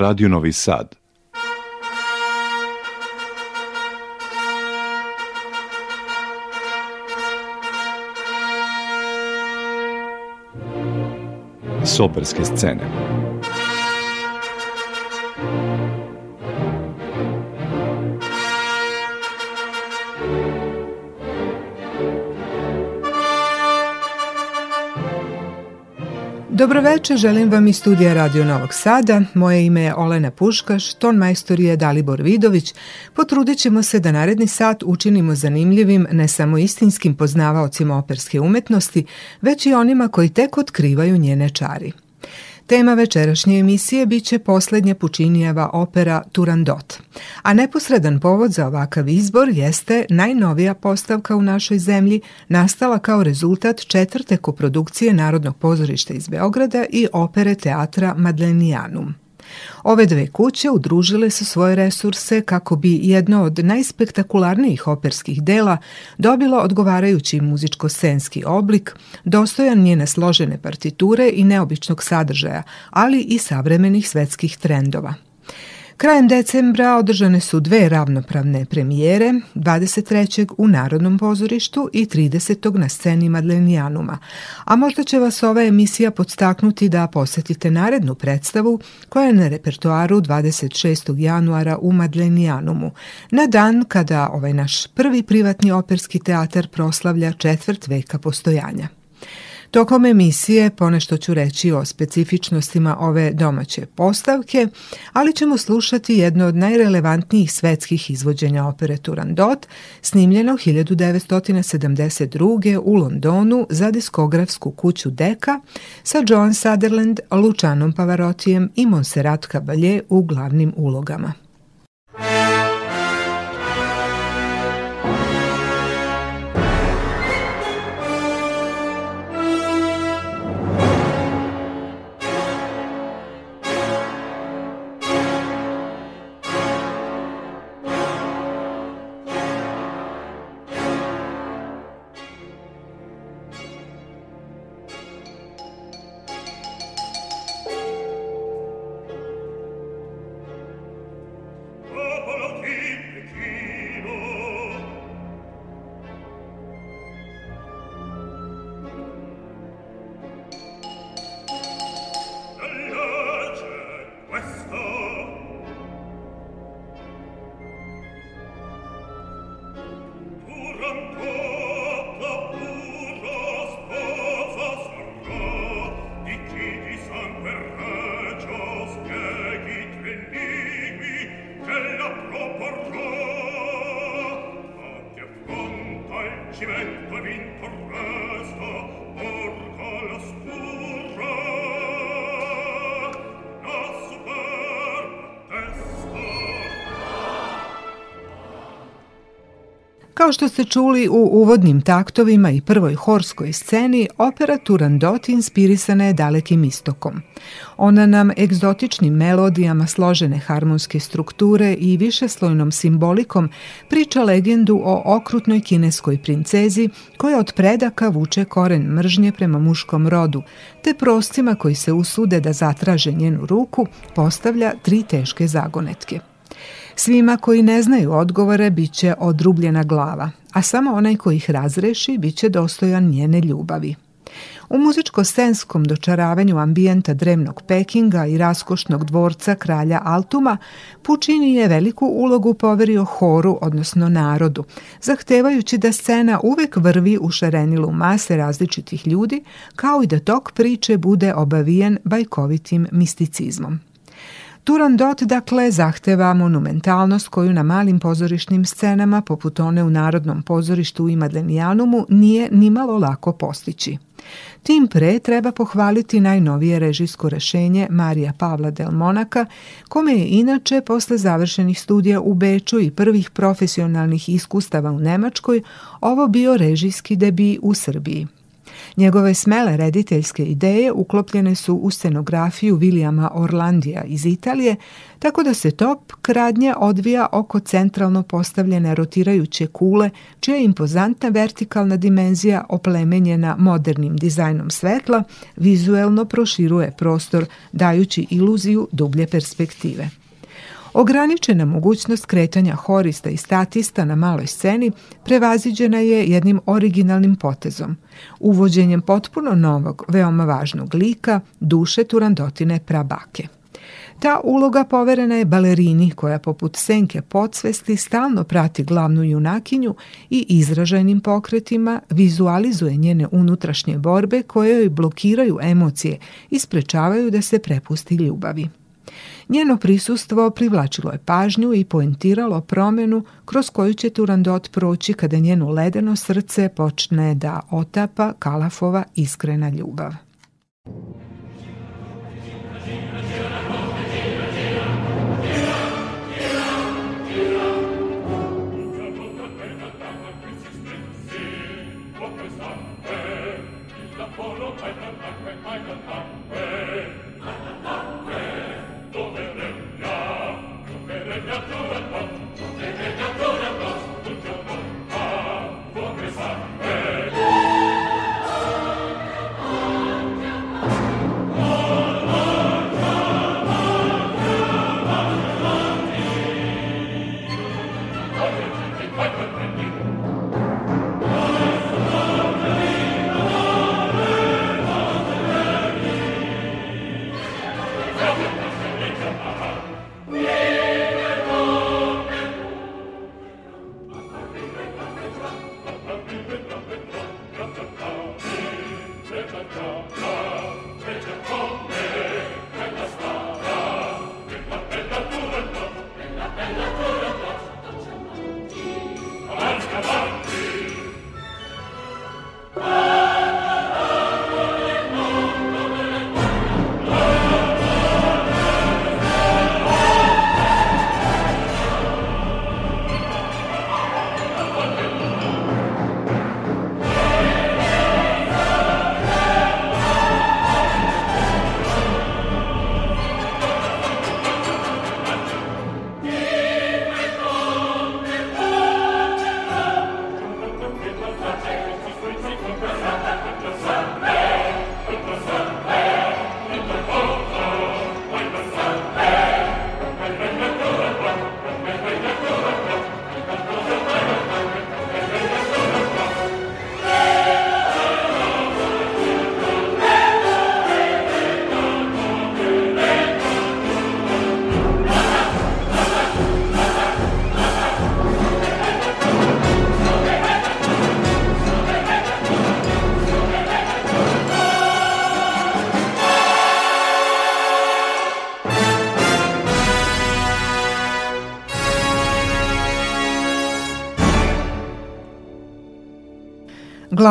Radio Novi Sad. Soberske scene. Dobroveče, želim vam iz studija Radio Novog Sada. Moje ime je Olena Puškaš, ton majstor je Dalibor Vidović. Potrudit ćemo se da naredni sat učinimo zanimljivim ne samo istinskim poznavaocima operske umetnosti, već i onima koji tek otkrivaju njene čari. Tema večerašnje emisije biće poslednja Pučinijeva opera Turandot. A neposredan povod za ovakav izbor jeste najnovija postavka u našoj zemlji nastala kao rezultat četvrte koprodukcije Narodnog pozorišta iz Beograda i opere teatra Madlenianum. Ove dve kuće udružile su svoje resurse kako bi jedno od najspektakularnijih operskih dela dobilo odgovarajući muzičko-scenski oblik, dostojan njene složene partiture i neobičnog sadržaja, ali i savremenih svetskih trendova. Krajem decembra održane su dve ravnopravne premijere, 23. u Narodnom pozorištu i 30. na sceni Madlenijanuma, a možda će vas ova emisija podstaknuti da posetite narednu predstavu koja je na repertoaru 26. januara u Madlenijanumu, na dan kada ovaj naš prvi privatni operski teatar proslavlja četvrt veka postojanja. Tokom emisije ponešto ću reći o specifičnostima ove domaće postavke, ali ćemo slušati jedno od najrelevantnijih svetskih izvođenja opere Turandot, snimljeno 1972. u Londonu za diskografsku kuću Deka sa John Sutherland, Lučanom Pavarotijem i Montserrat Caballé u glavnim ulogama. Kao što ste čuli u uvodnim taktovima i prvoj horskoj sceni, opera Turandot inspirisana je dalekim istokom. Ona nam egzotičnim melodijama složene harmonske strukture i višeslojnom simbolikom priča legendu o okrutnoj kineskoj princezi koja od predaka vuče koren mržnje prema muškom rodu, te prostima koji se usude da zatraže njenu ruku postavlja tri teške zagonetke. Svima koji ne znaju odgovore bit će odrubljena glava, a samo onaj koji ih razreši bit će dostojan njene ljubavi. U muzičko-scenskom dočaravanju ambijenta drevnog Pekinga i raskošnog dvorca kralja Altuma, Pučini je veliku ulogu poverio horu, odnosno narodu, zahtevajući da scena uvek vrvi u šarenilu mase različitih ljudi, kao i da tok priče bude obavijen bajkovitim misticizmom. Turandot dakle zahteva monumentalnost koju na malim pozorišnim scenama poput one u Narodnom pozorištu i Madlenijanumu nije nimalo lako postići. Tim pre treba pohvaliti najnovije režijsko rešenje Marija Pavla Del Monaka, kome je inače posle završenih studija u Beču i prvih profesionalnih iskustava u Nemačkoj ovo bio režijski debi u Srbiji. Njegove smele rediteljske ideje uklopljene su u scenografiju Vilijama Orlandija iz Italije, tako da se top kradnje odvija oko centralno postavljene rotirajuće kule, čija je impozantna vertikalna dimenzija oplemenjena modernim dizajnom svetla, vizuelno proširuje prostor, dajući iluziju dublje perspektive. Ograničena mogućnost kretanja horista i statista na maloj sceni prevaziđena je jednim originalnim potezom, uvođenjem potpuno novog, veoma važnog lika, duše Turandotine prabake. Ta uloga poverena je balerini koja poput senke podsvesti stalno prati glavnu junakinju i izražajnim pokretima vizualizuje njene unutrašnje borbe koje joj blokiraju emocije i sprečavaju da se prepusti ljubavi. Njeno prisustvo privlačilo je pažnju i poentiralo promenu kroz koju će Turandot proći kada njeno ledeno srce počne da otapa Kalafova iskrena ljubav.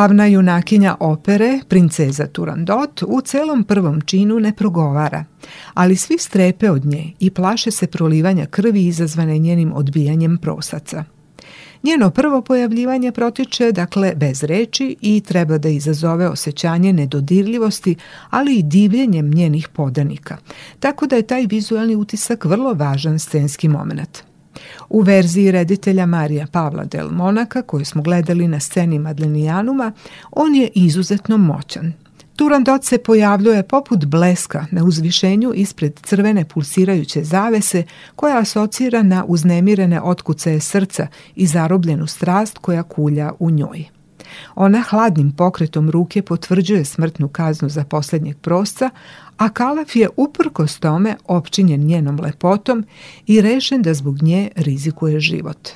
Glavna junakinja opere, princeza Turandot, u celom prvom činu ne progovara, ali svi strepe od nje i plaše se prolivanja krvi izazvane njenim odbijanjem prosaca. Njeno prvo pojavljivanje protiče, dakle, bez reči i treba da izazove osjećanje nedodirljivosti, ali i divljenjem njenih podanika, tako da je taj vizualni utisak vrlo važan scenski moment. U verziji reditelja Marija Pavla Del Monaka, koju smo gledali na sceni Madlenijanuma, on je izuzetno moćan. Turandot se pojavljuje poput bleska na uzvišenju ispred crvene pulsirajuće zavese koja asocira na uznemirene otkucaje srca i zarobljenu strast koja kulja u njoj. Ona hladnim pokretom ruke potvrđuje smrtnu kaznu za poslednjeg prosca, a Kalaf je uprkos tome opčinjen njenom lepotom i rešen da zbog nje rizikuje život.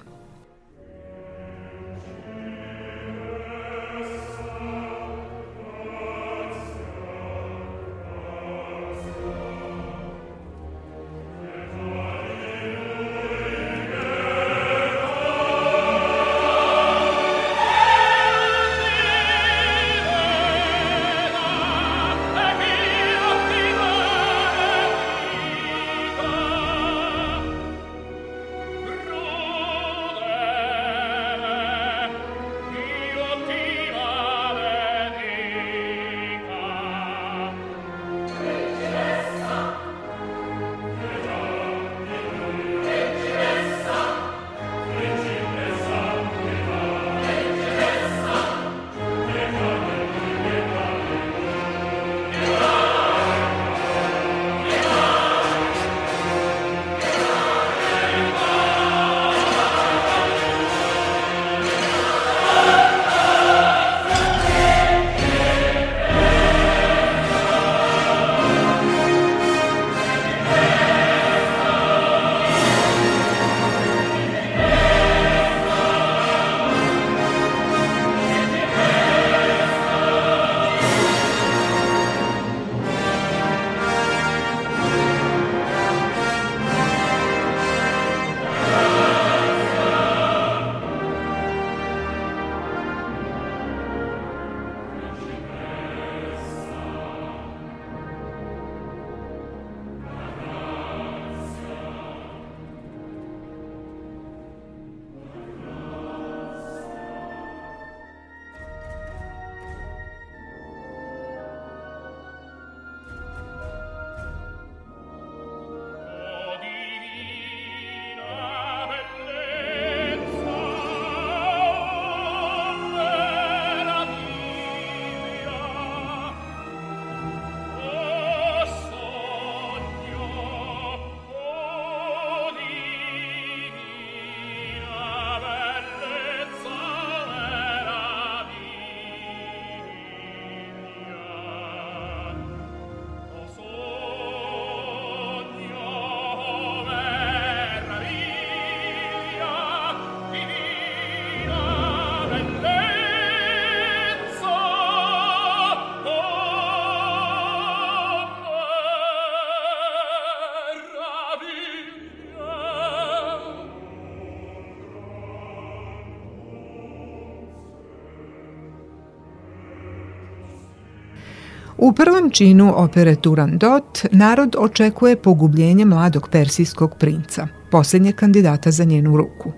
U prvom činu opere Turandot narod očekuje pogubljenje mladog persijskog princa, poslednje kandidata za njenu ruku.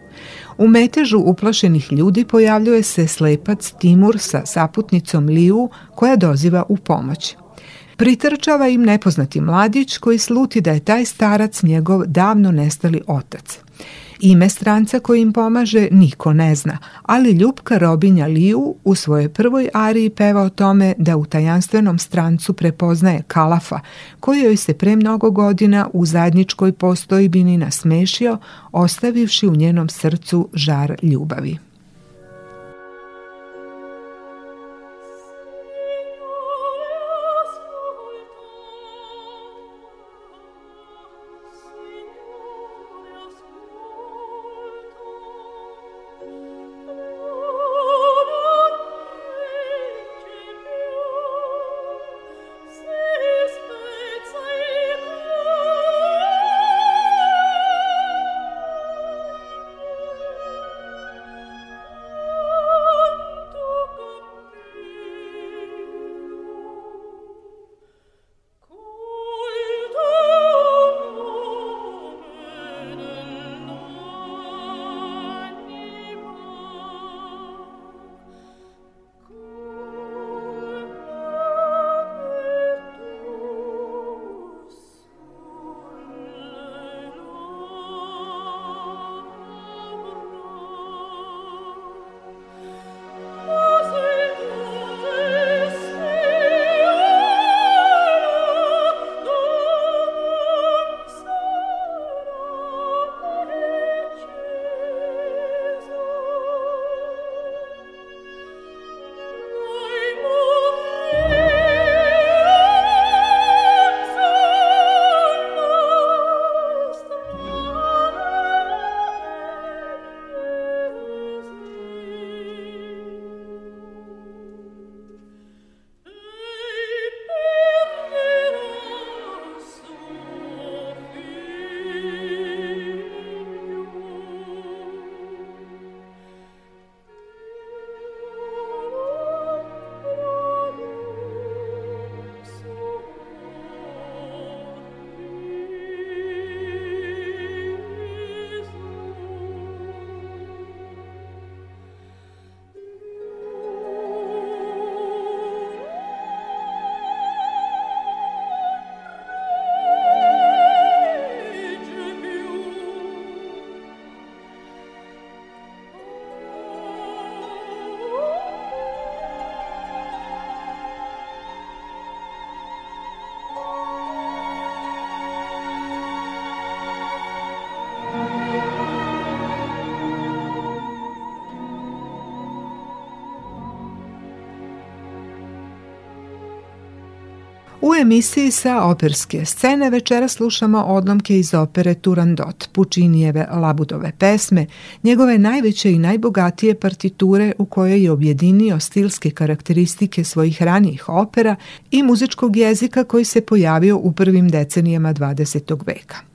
U metežu uplašenih ljudi pojavljuje se slepac Timur sa saputnicom Liu koja doziva u pomoć. Pritrčava im nepoznati mladić koji sluti da je taj starac njegov davno nestali otac. Ime stranca koji im pomaže niko ne zna, ali ljubka Robinja Liu u svojoj prvoj ariji peva o tome da u tajanstvenom strancu prepoznaje Kalafa, koji joj se pre mnogo godina u zadnjičkoj postojbini nasmešio, ostavivši u njenom srcu žar ljubavi. ovoj emisiji sa operske scene večera slušamo odlomke iz opere Turandot, Pučinijeve labudove pesme, njegove najveće i najbogatije partiture u kojoj je objedinio stilske karakteristike svojih ranijih opera i muzičkog jezika koji se pojavio u prvim decenijama 20. veka.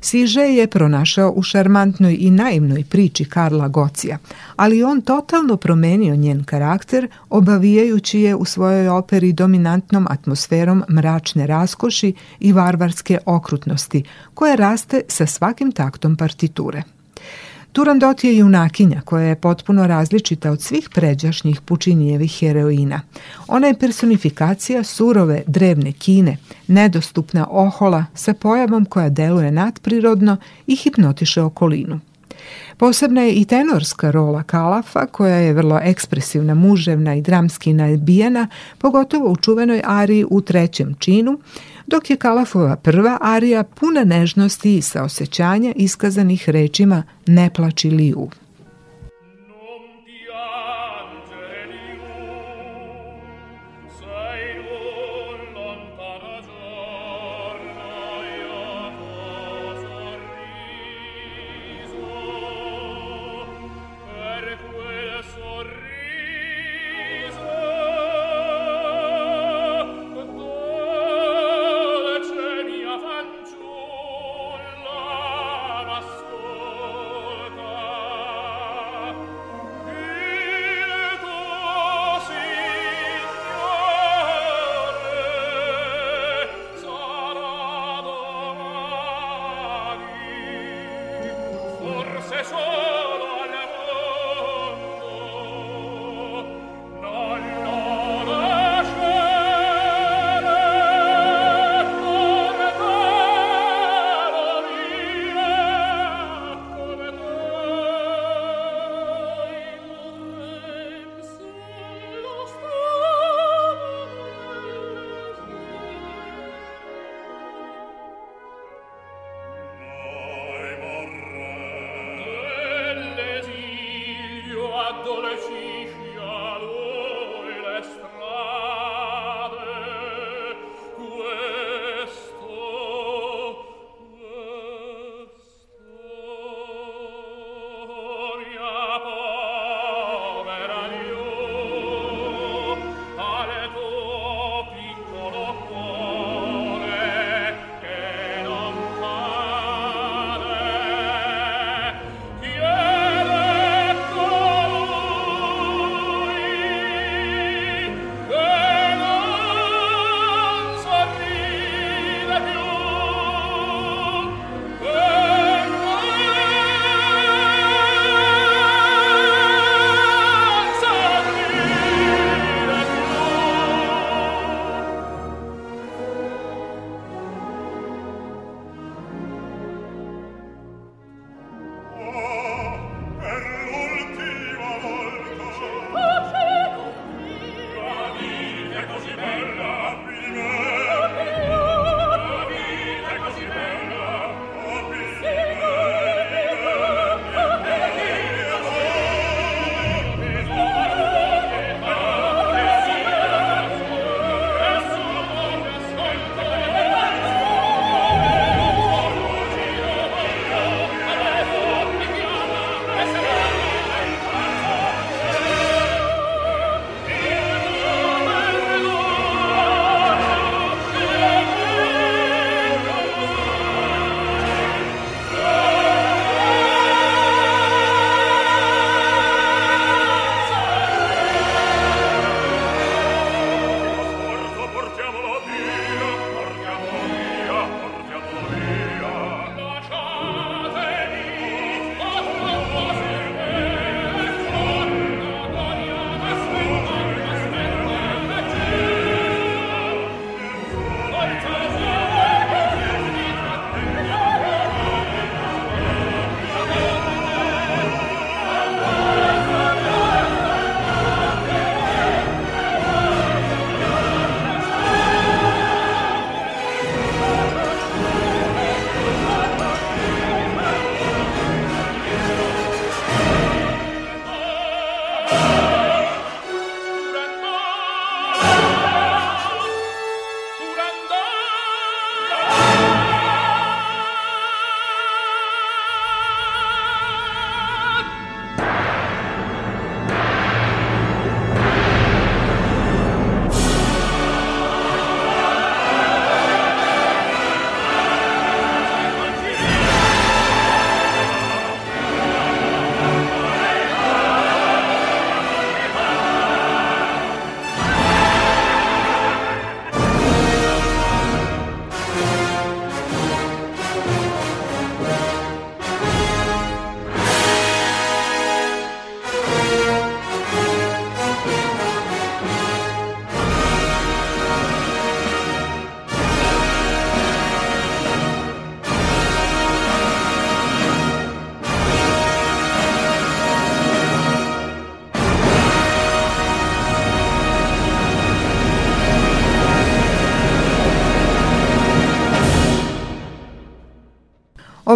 Siže je pronašao u šarmantnoj i naivnoj priči Karla Gocija, ali on totalno promenio njen karakter, obavijajući je u svojoj operi dominantnom atmosferom mračne raskoši i varvarske okrutnosti, koja raste sa svakim taktom partiture. Turandot je junakinja koja je potpuno različita od svih pređašnjih pučinijevih heroina. Ona je personifikacija surove drevne Kine, nedostupna ohola sa pojavom koja deluje nadprirodno i hipnotiše okolinu. Posebna je i tenorska rola Kalafa, koja je vrlo ekspresivna, muževna i dramski nabijena, pogotovo u čuvenoj ariji u trećem činu, dok je Kalafova prva arija puna nežnosti i saosećanja iskazanih rečima Ne plači Liu.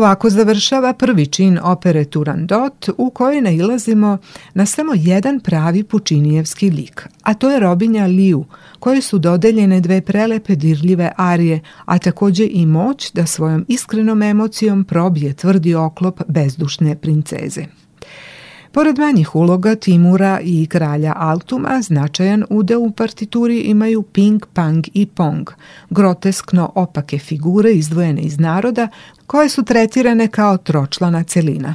Ovako završava prvi čin opere Turandot u kojoj nailazimo na samo jedan pravi pučinijevski lik, a to je Robinja Liu, koje su dodeljene dve prelepe dirljive arije, a takođe i moć da svojom iskrenom emocijom probije tvrdi oklop bezdušne princeze. Pored manjih uloga Timura i kralja Altuma, značajan udeo u partituri imaju Ping, Pang i Pong, groteskno opake figure izdvojene iz naroda, koje su tretirane kao tročlana celina.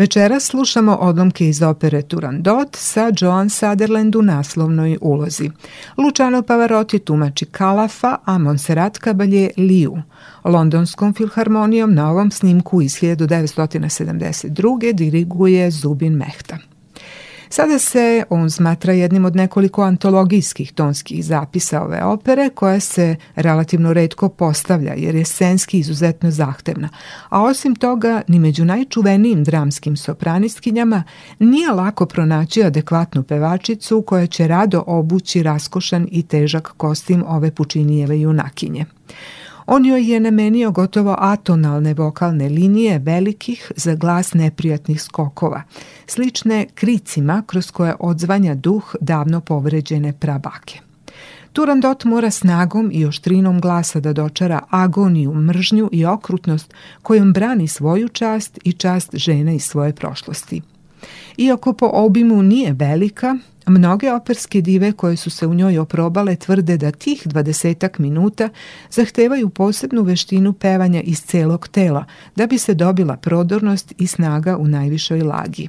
Večeras slušamo odlomke iz opere Turandot sa Joan Sutherland u naslovnoj ulozi. Luciano Pavarotti tumači Kalafa, a Montserrat Caballé Liu. Londonskom filharmonijom na ovom snimku iz 1972. diriguje Zubin Mehta. Sada se on smatra jednim od nekoliko antologijskih tonskih zapisa ove opere koja se relativno redko postavlja jer je scenski izuzetno zahtevna, a osim toga ni među najčuvenijim dramskim sopranistkinjama nije lako pronaći adekvatnu pevačicu koja će rado obući raskošan i težak kostim ove pučinijeve junakinje. On joj je namenio gotovo atonalne vokalne linije velikih za glas neprijatnih skokova, slične kricima kroz koje odzvanja duh davno povređene prabake. Turandot mora snagom i oštrinom glasa da dočara agoniju, mržnju i okrutnost kojom brani svoju čast i čast žena iz svoje prošlosti. Iako po obimu nije velika, Mnoge operske dive koje su se u njoj oprobale tvrde da tih dvadesetak minuta zahtevaju posebnu veštinu pevanja iz celog tela da bi se dobila prodornost i snaga u najvišoj lagi.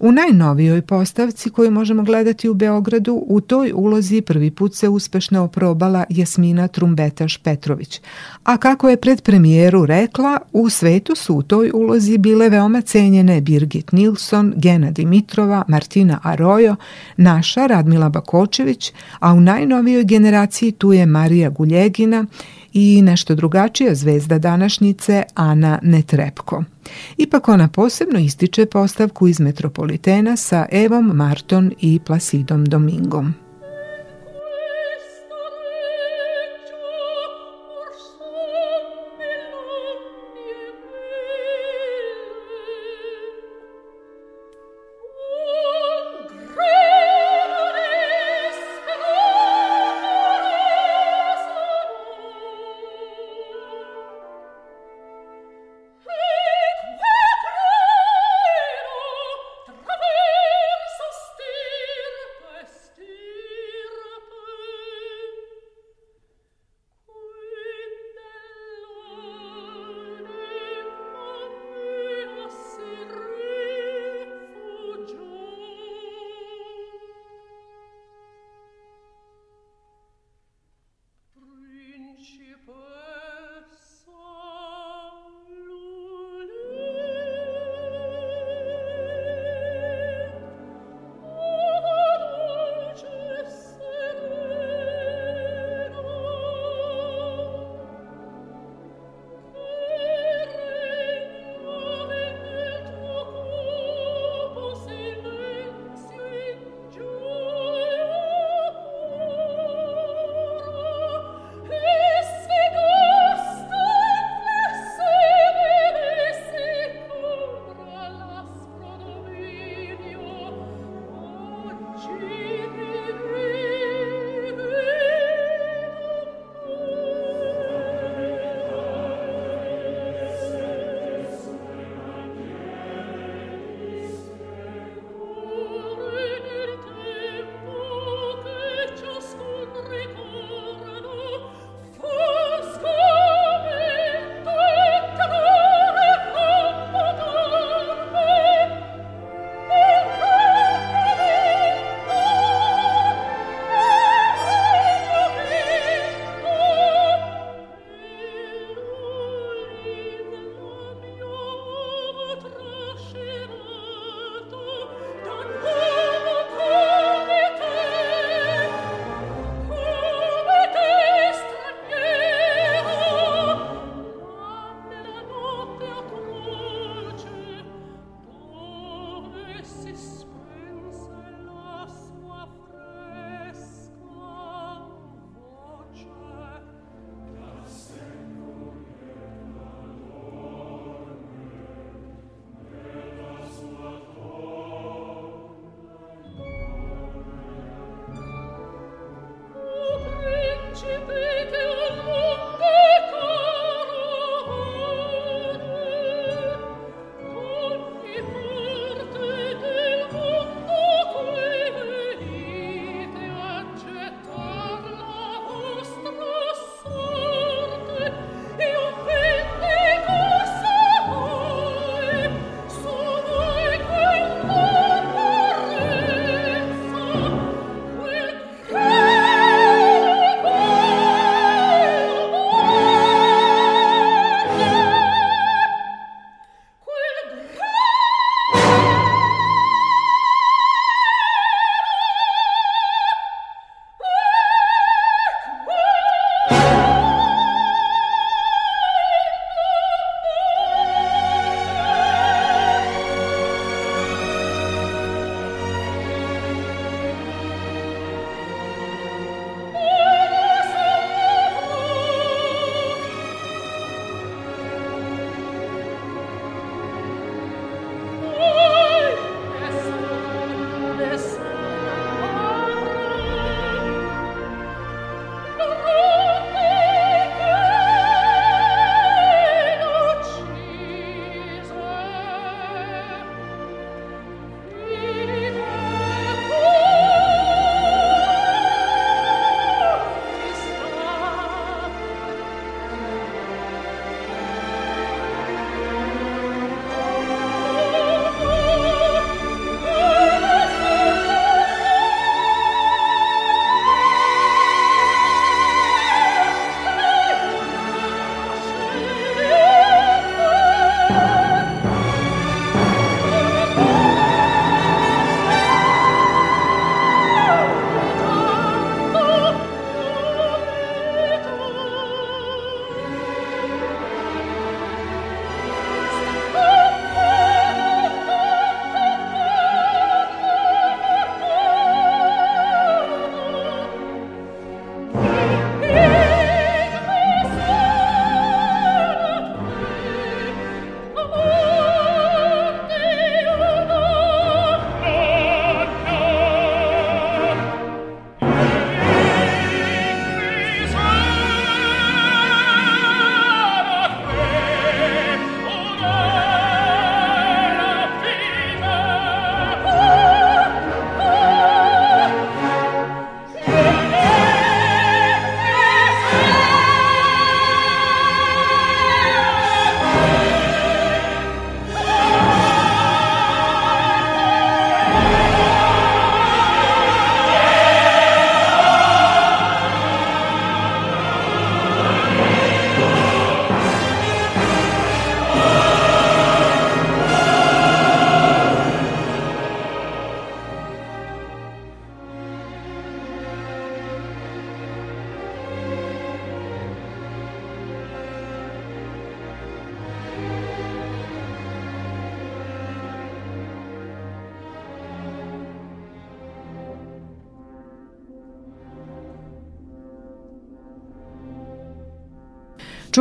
U najnovijoj postavci koju možemo gledati u Beogradu, u toj ulozi prvi put se uspešno oprobala Jasmina Trumbetaš Petrović. A kako je pred premijeru rekla, u svetu su u toj ulozi bile veoma cenjene Birgit Nilsson, Gena Dimitrova, Martina Arojo, naša Radmila Bakočević, a u najnovijoj generaciji tu je Marija Guljegina i nešto drugačija zvezda današnjice Ana Netrepko. Ipak ona posebno ističe postavku iz Metropolitena sa Evom Marton i Plasidom Domingom.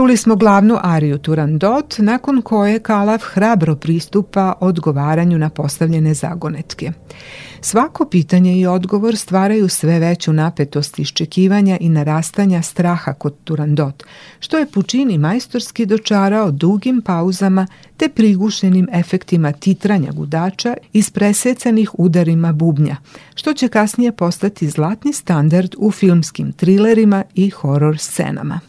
Čuli smo glavnu ariju Turandot, nakon koje Kalaf hrabro pristupa odgovaranju na postavljene zagonetke. Svako pitanje i odgovor stvaraju sve veću napetost iščekivanja i narastanja straha kod Turandot, što je Pučini majstorski dočarao dugim pauzama te prigušenim efektima titranja gudača i presecenih udarima bubnja, što će kasnije postati zlatni standard u filmskim trilerima i horor scenama.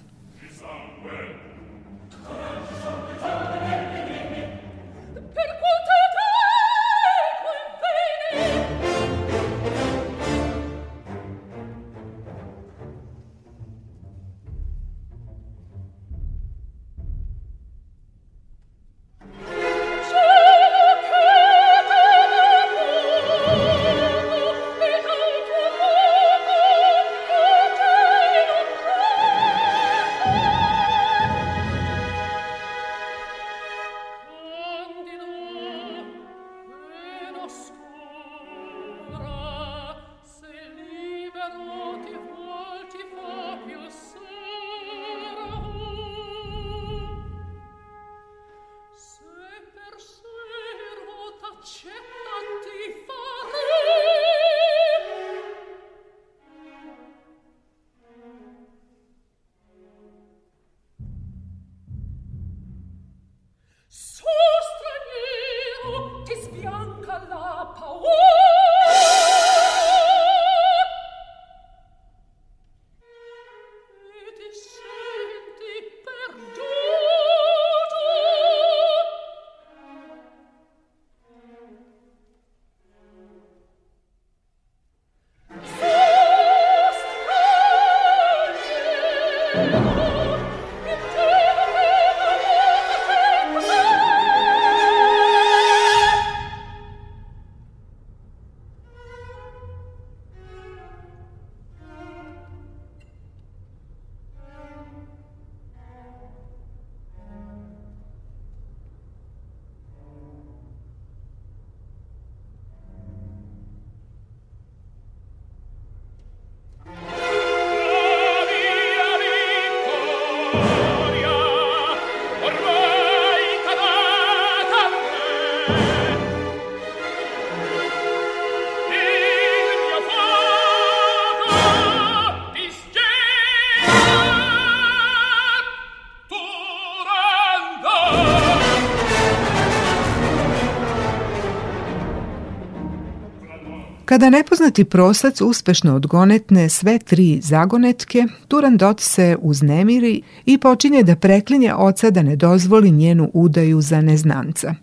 Kada nepoznati prosac uspešno odgonetne sve tri zagonetke, Turandot se uznemiri i počinje da preklinje oca da ne dozvoli njenu udaju za neznanca.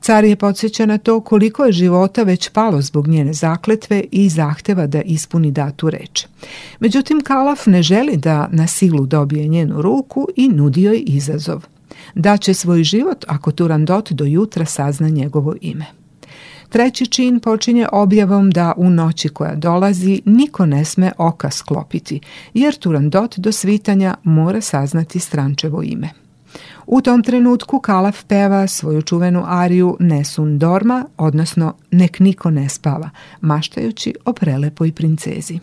Car je podsjeća na to koliko je života već palo zbog njene zakletve i zahteva da ispuni datu reč. Međutim, Kalaf ne želi da na silu dobije njenu ruku i nudi joj izazov. Daće svoj život ako Turandot do jutra sazna njegovo ime. Treći čin počinje objavom da u noći koja dolazi niko ne sme oka sklopiti, jer Turandot do svitanja mora saznati strančevo ime. U tom trenutku Kalaf peva svoju čuvenu ariju Nesun Dorma, odnosno Nek niko ne spava, maštajući o prelepoj princezi.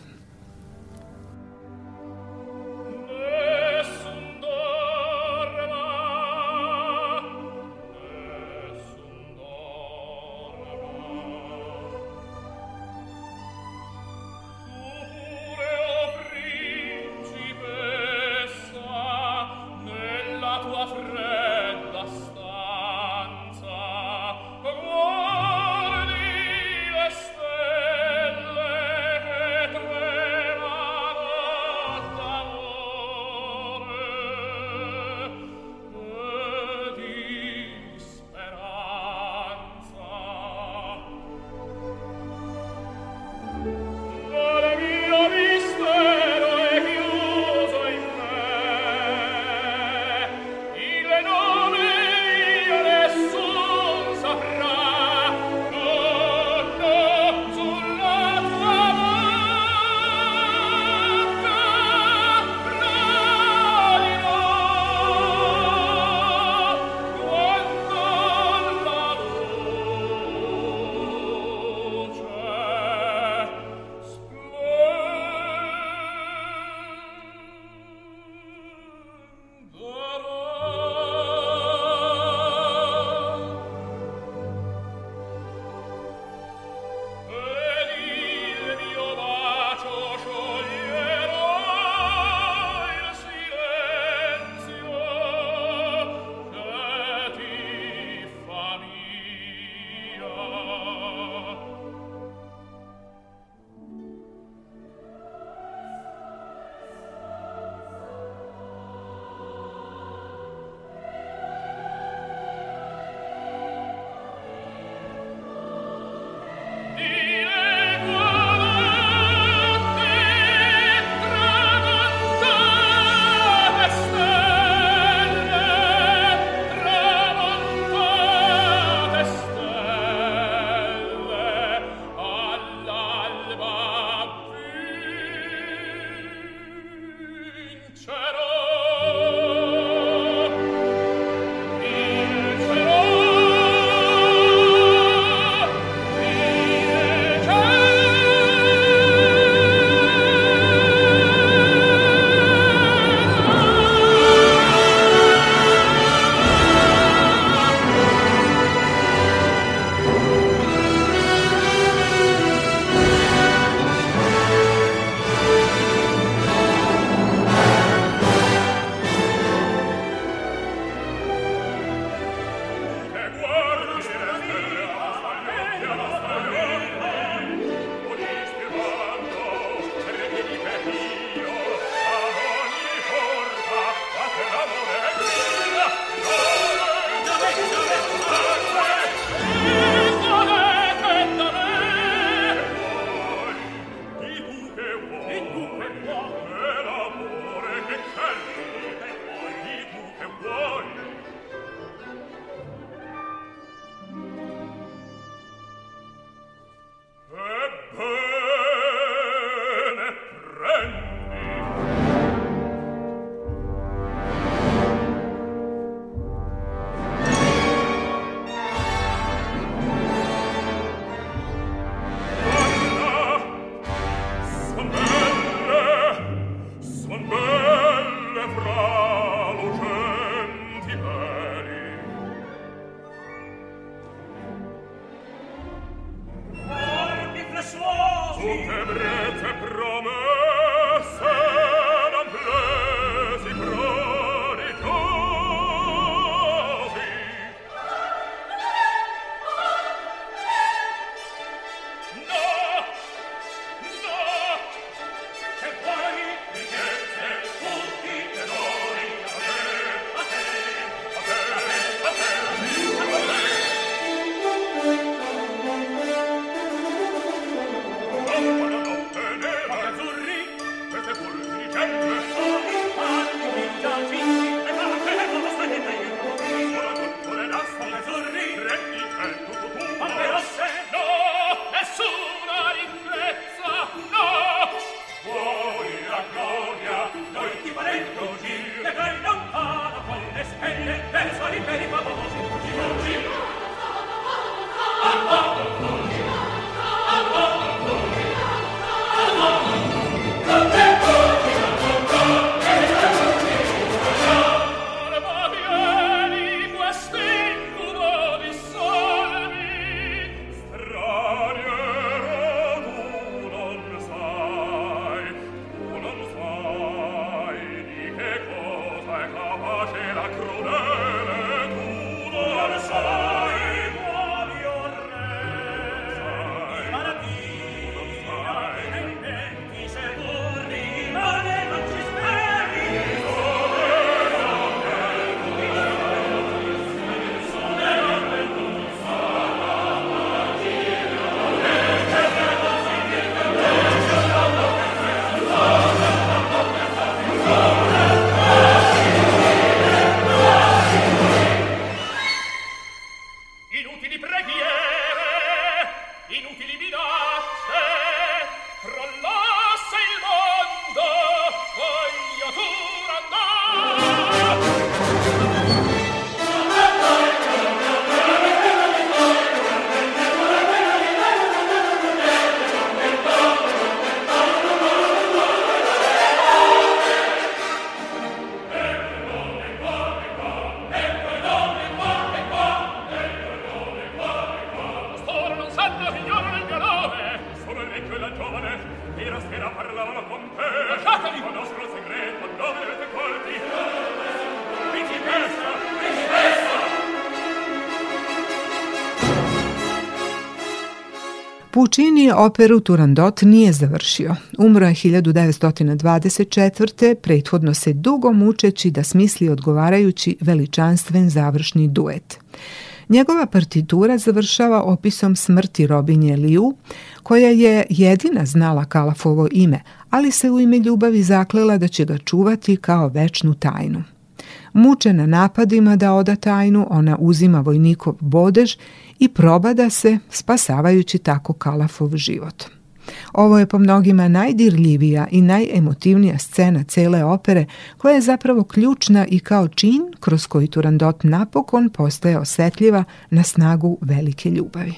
Puccini operu Turandot nije završio. Umro je 1924. prethodno se dugo mučeći da smisli odgovarajući veličanstven završni duet. Njegova partitura završava opisom smrti Robinje Liu, koja je jedina znala Kalafovo ime, ali se u ime ljubavi zaklela da će ga čuvati kao večnu tajnu. Mučena napadima da oda tajnu, ona uzima vojnikov bodež i proba da se, spasavajući tako Kalafov život. Ovo je po mnogima najdirljivija i najemotivnija scena cele opere, koja je zapravo ključna i kao čin kroz koji Turandot napokon postaje osetljiva na snagu velike ljubavi.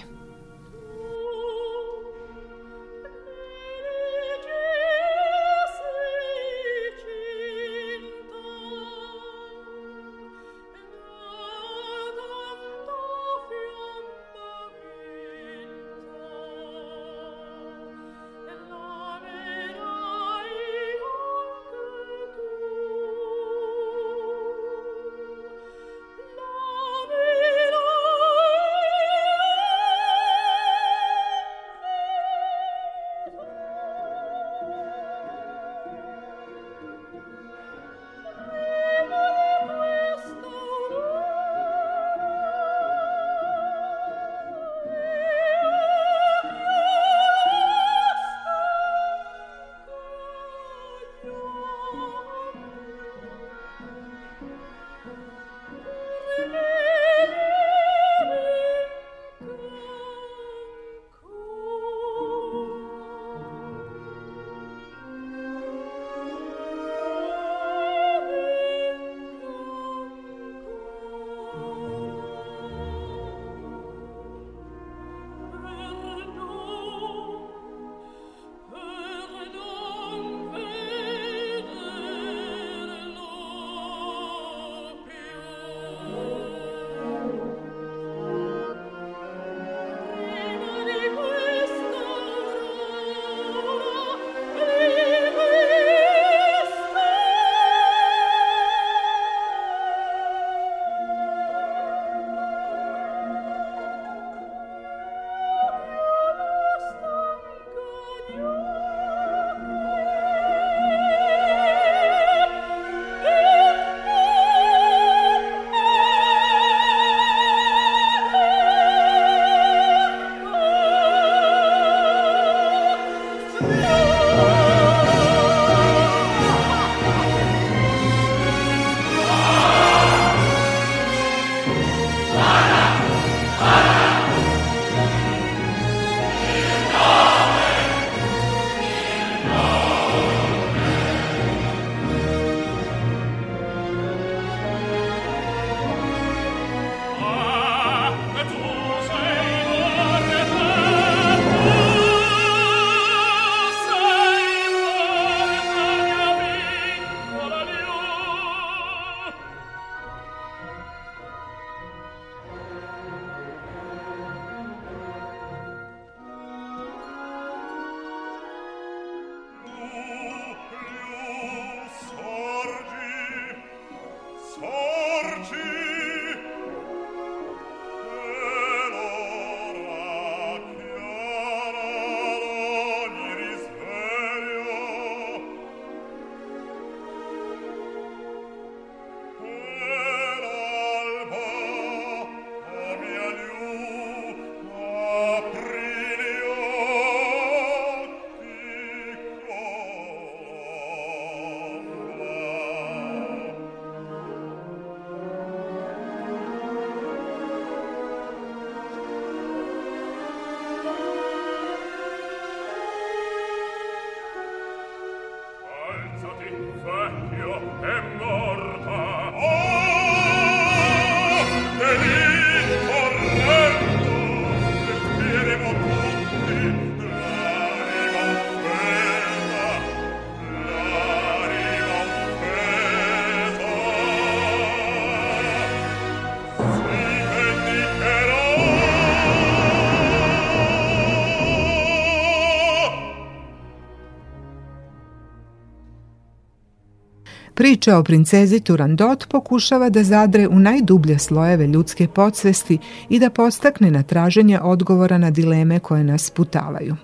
Priča o princezi Turandot pokušava da zadre u najdublje slojeve ljudske podsvesti i da postakne na traženje odgovora na dileme koje nas putavaju.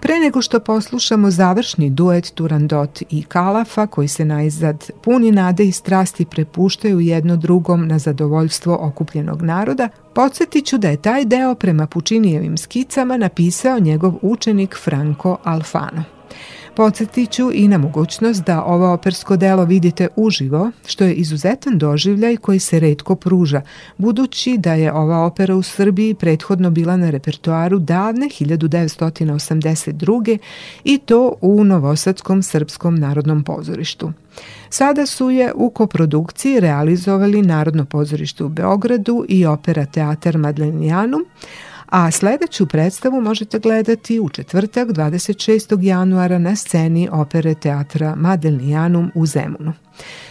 Pre nego što poslušamo završni duet Turandot i Kalafa, koji se najzad puni nade i strasti prepuštaju jedno drugom na zadovoljstvo okupljenog naroda, Podsjetit ću da je taj deo prema Pučinijevim skicama napisao njegov učenik Franco Alfano. Podsjetiću i na mogućnost da ovo opersko delo vidite uživo, što je izuzetan doživljaj koji se redko pruža, budući da je ova opera u Srbiji prethodno bila na repertoaru davne 1982. i to u Novosadskom srpskom narodnom pozorištu. Sada su je u koprodukciji realizovali Narodno pozorište u Beogradu i Opera Teatar Madlenijanu, a sledeću predstavu možete gledati u četvrtak 26. januara na sceni opere teatra Madelnijanum u Zemunu.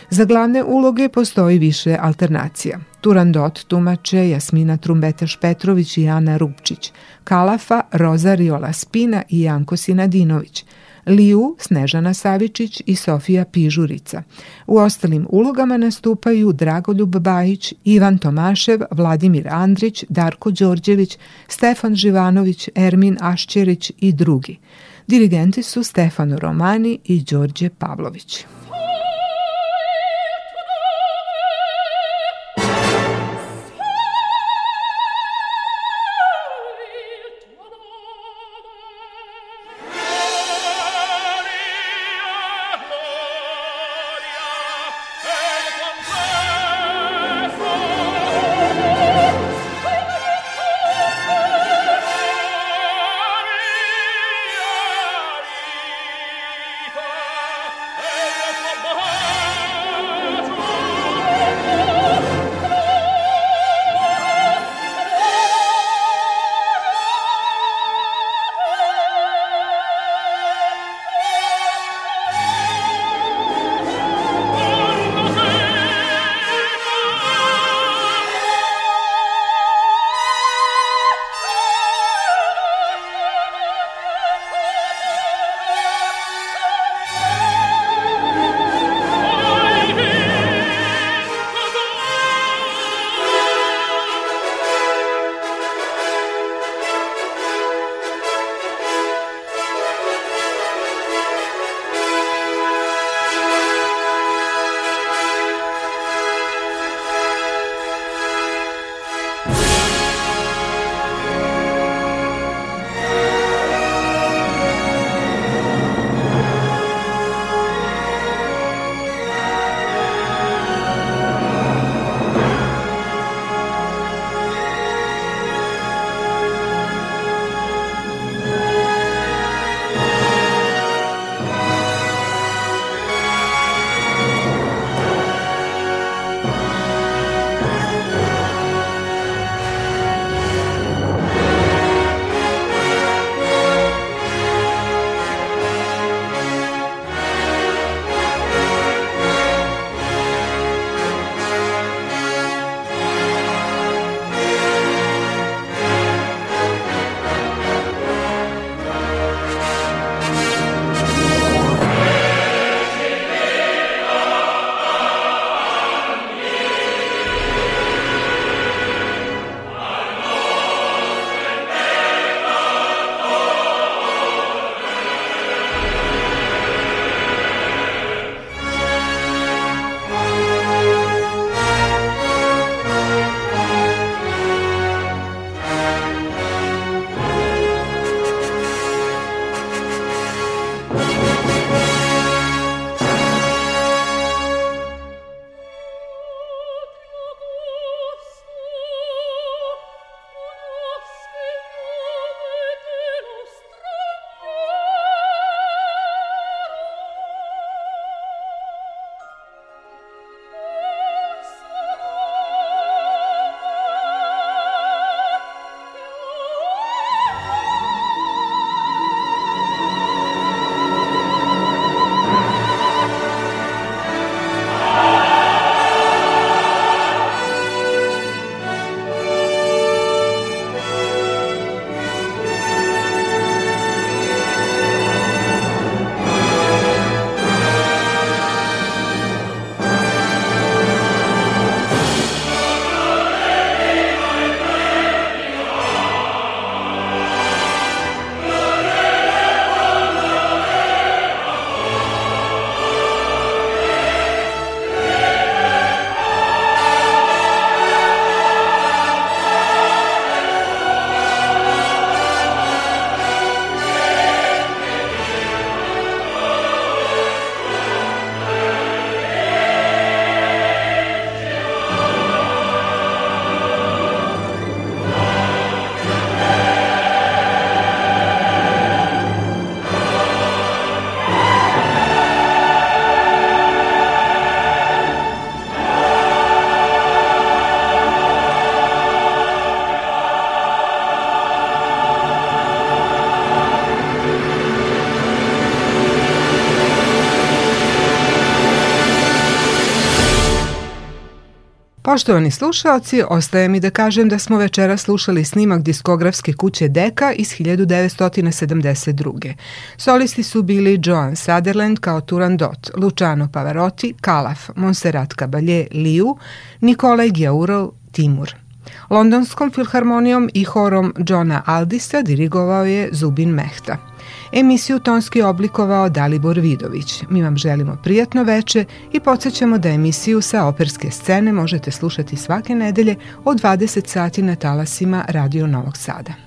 Za glavne uloge postoji više alternacija. Turandot tumače Jasmina Trumbeteš Petrović i Ana Rupčić, Kalafa Roza Spina i Janko Sinadinović – Liu, Snežana Savičić i Sofija Pižurica. U ostalim ulogama nastupaju Dragoljub Bajić, Ivan Tomašev, Vladimir Andrić, Darko Đorđević, Stefan Živanović, Ermin Ašćerić i drugi. Dirigenti su Stefano Romani i Đorđe Pavlović. Poštovani slušaoci, ostaje mi da kažem da smo večera slušali snimak diskografske kuće Deka iz 1972. Solisti su bili Joan Sutherland kao Turandot, Luciano Pavarotti, Calaf, Monserrat Caballé, Liu, Nikolaj Gjaurov, Timur. Londonskom filharmonijom i horom Johna Aldisa dirigovao je Zubin Mehta. Emisiju tonski oblikovao Dalibor Vidović. Mi vam želimo prijatno veče i podsjećamo da emisiju sa operske scene možete slušati svake nedelje od 20 sati na talasima Radio Novog Sada.